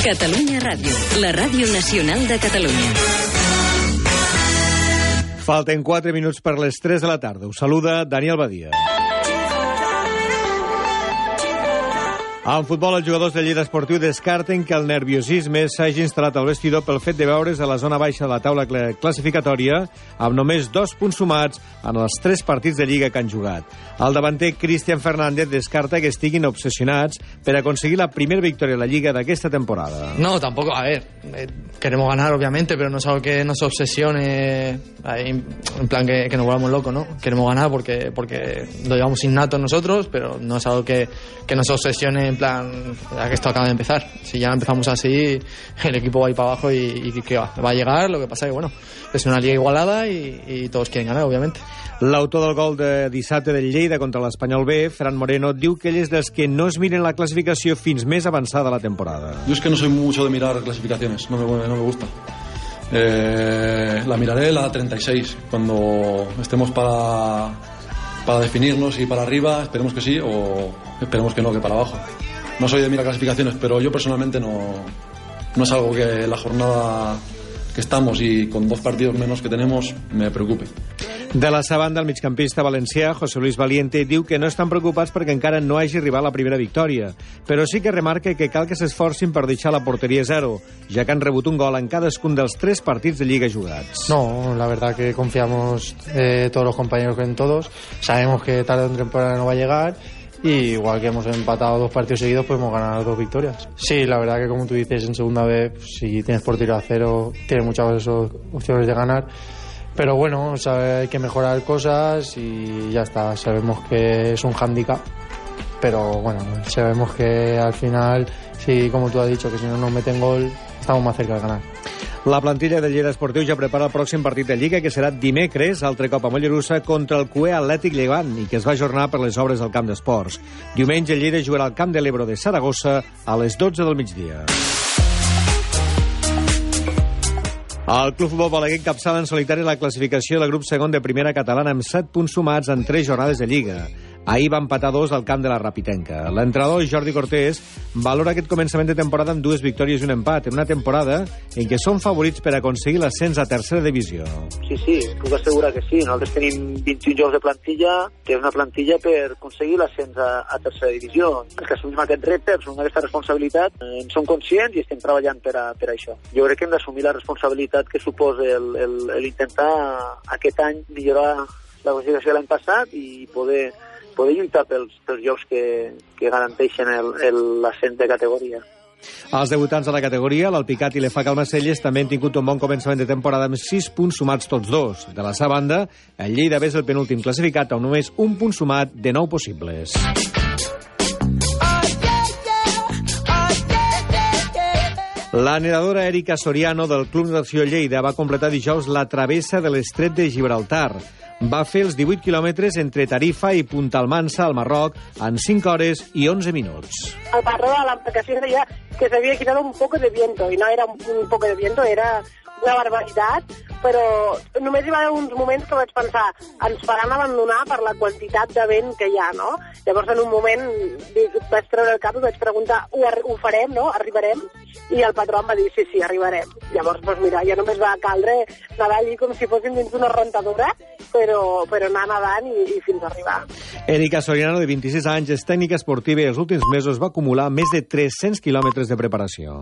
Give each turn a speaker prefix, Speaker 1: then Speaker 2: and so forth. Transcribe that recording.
Speaker 1: Catalunya Ràdio, la ràdio nacional de Catalunya.
Speaker 2: Falten 4 minuts per les 3 de la tarda. Us saluda Daniel Badia. En futbol, els jugadors de Lleida Esportiu descarten que el nerviosisme s'hagi instal·lat al vestidor pel fet de veure's a la zona baixa de la taula classificatòria amb només dos punts sumats en els tres partits de Lliga que han jugat. El davanter Cristian Fernández descarta que estiguin obsessionats per aconseguir la primera victòria a la Lliga d'aquesta temporada.
Speaker 3: No, tampoco, a ver, eh, queremos ganar obviamente, pero no es algo que nos obsesione, en plan que, que nos volvamos locos, ¿no? Queremos ganar porque, porque lo llevamos innato nosotros, pero no es algo que, que nos obsesione en plan, ya que esto acaba de empezar. Si ya empezamos así, el equipo va a ir para abajo y, y que va, va a llegar, lo que pasa que, bueno, es una liga igualada y, y todos quieren ganar, obviamente.
Speaker 2: L'autor del gol de dissabte del Lleida contra l'Espanyol B, Fran Moreno, diu que ell és dels que no es miren la classificació fins més avançada la temporada.
Speaker 4: Yo es que no soy mucho de mirar clasificaciones, no me, no me gusta. Eh, la miraré la 36, cuando estemos para, para definirnos y para arriba, esperemos que sí, o esperemos que no, que para abajo. No soy de mirar clasificaciones, pero yo personalmente no, no es algo que la jornada que estamos y con dos partidos menos que tenemos me preocupe.
Speaker 2: De la seva banda, el migcampista valencià, José Luis Valiente, diu que no estan preocupats perquè encara no hagi arribat la primera victòria, però sí que remarca que cal que s'esforcin per deixar la porteria zero, ja que han rebut un gol en cadascun dels tres partits de Lliga jugats.
Speaker 5: No, la verdad que confiamos eh, todos los compañeros en todos. Sabemos que tarde o temprano no va a llegar y igual que hemos empatado dos partidos seguidos, podemos ganar dos victorias. Sí, la verdad que como tú dices, en segunda vez, si tienes portería a cero, tienes muchas opciones de ganar. Pero bueno, sabe, hay que mejorar cosas y ya está. Sabemos que es un hándicap, pero bueno, sabemos que al final, sí, como tú has dicho, que si no nos meten gol, estamos más cerca de ganar.
Speaker 2: La plantilla del Lleida Esportiu ja prepara el pròxim partit de Lliga, que serà dimecres, altre cop a Mollerussa, contra el Cué Atlètic Llevant, i que es va ajornar per les obres al camp d'esports. Diumenge, Lleida jugarà al camp de l'Ebro de Saragossa a les 12 del migdia. El Club Futbol Balaguer encapçala en solitari la classificació del grup segon de primera catalana amb 7 punts sumats en 3 jornades de Lliga. Ahir va empatar dos al camp de la Rapitenca. L'entrenador Jordi Cortés valora aquest començament de temporada amb dues victòries i un empat, en una temporada en què són favorits per aconseguir l'ascens a tercera divisió.
Speaker 6: Sí, sí, puc assegurar que sí. Nosaltres tenim 21 jocs de plantilla, que és una plantilla per aconseguir l'ascens a, a tercera divisió. Els que assumim aquest repte, assumim aquesta responsabilitat, eh, en som conscients i estem treballant per, a, per a això. Jo crec que hem d'assumir la responsabilitat que suposa l'intentar aquest any millorar la classificació de l'any passat i poder poder lluitar pels, pels llocs que, que garanteixen l'ascens de categoria.
Speaker 2: Els debutants de la categoria, l'Alpicat i l'EFAC Almacelles, també han tingut un bon començament de temporada amb 6 punts sumats tots dos. De la seva banda, el Lleida és el penúltim classificat amb només un punt sumat de 9 possibles. La nedadora Erika Soriano del Club Natació Lleida va completar dijous la travessa de l'estret de Gibraltar. Va fer els 18 quilòmetres entre Tarifa i Punta Almansa, al Marroc, en 5 hores i 11 minuts.
Speaker 7: El patró de la embarcación decía que se había quitado un poco de viento, y no era un, poco de viento, era una barbaritat, però només hi va haver uns moments que vaig pensar ens faran abandonar per la quantitat de vent que hi ha, no? Llavors, en un moment, vaig treure el cap i vaig preguntar ho, ho farem, no? Arribarem? I el patró em va dir sí, sí, arribarem. Llavors, doncs mira, ja només va caldre nedar allí com si fóssim dins d'una rentadora, però, però anar nedant i, i fins a arribar.
Speaker 2: Erika Soriano, de 26 anys, és tècnica esportiva i els últims mesos va acumular més de 300 quilòmetres de preparació.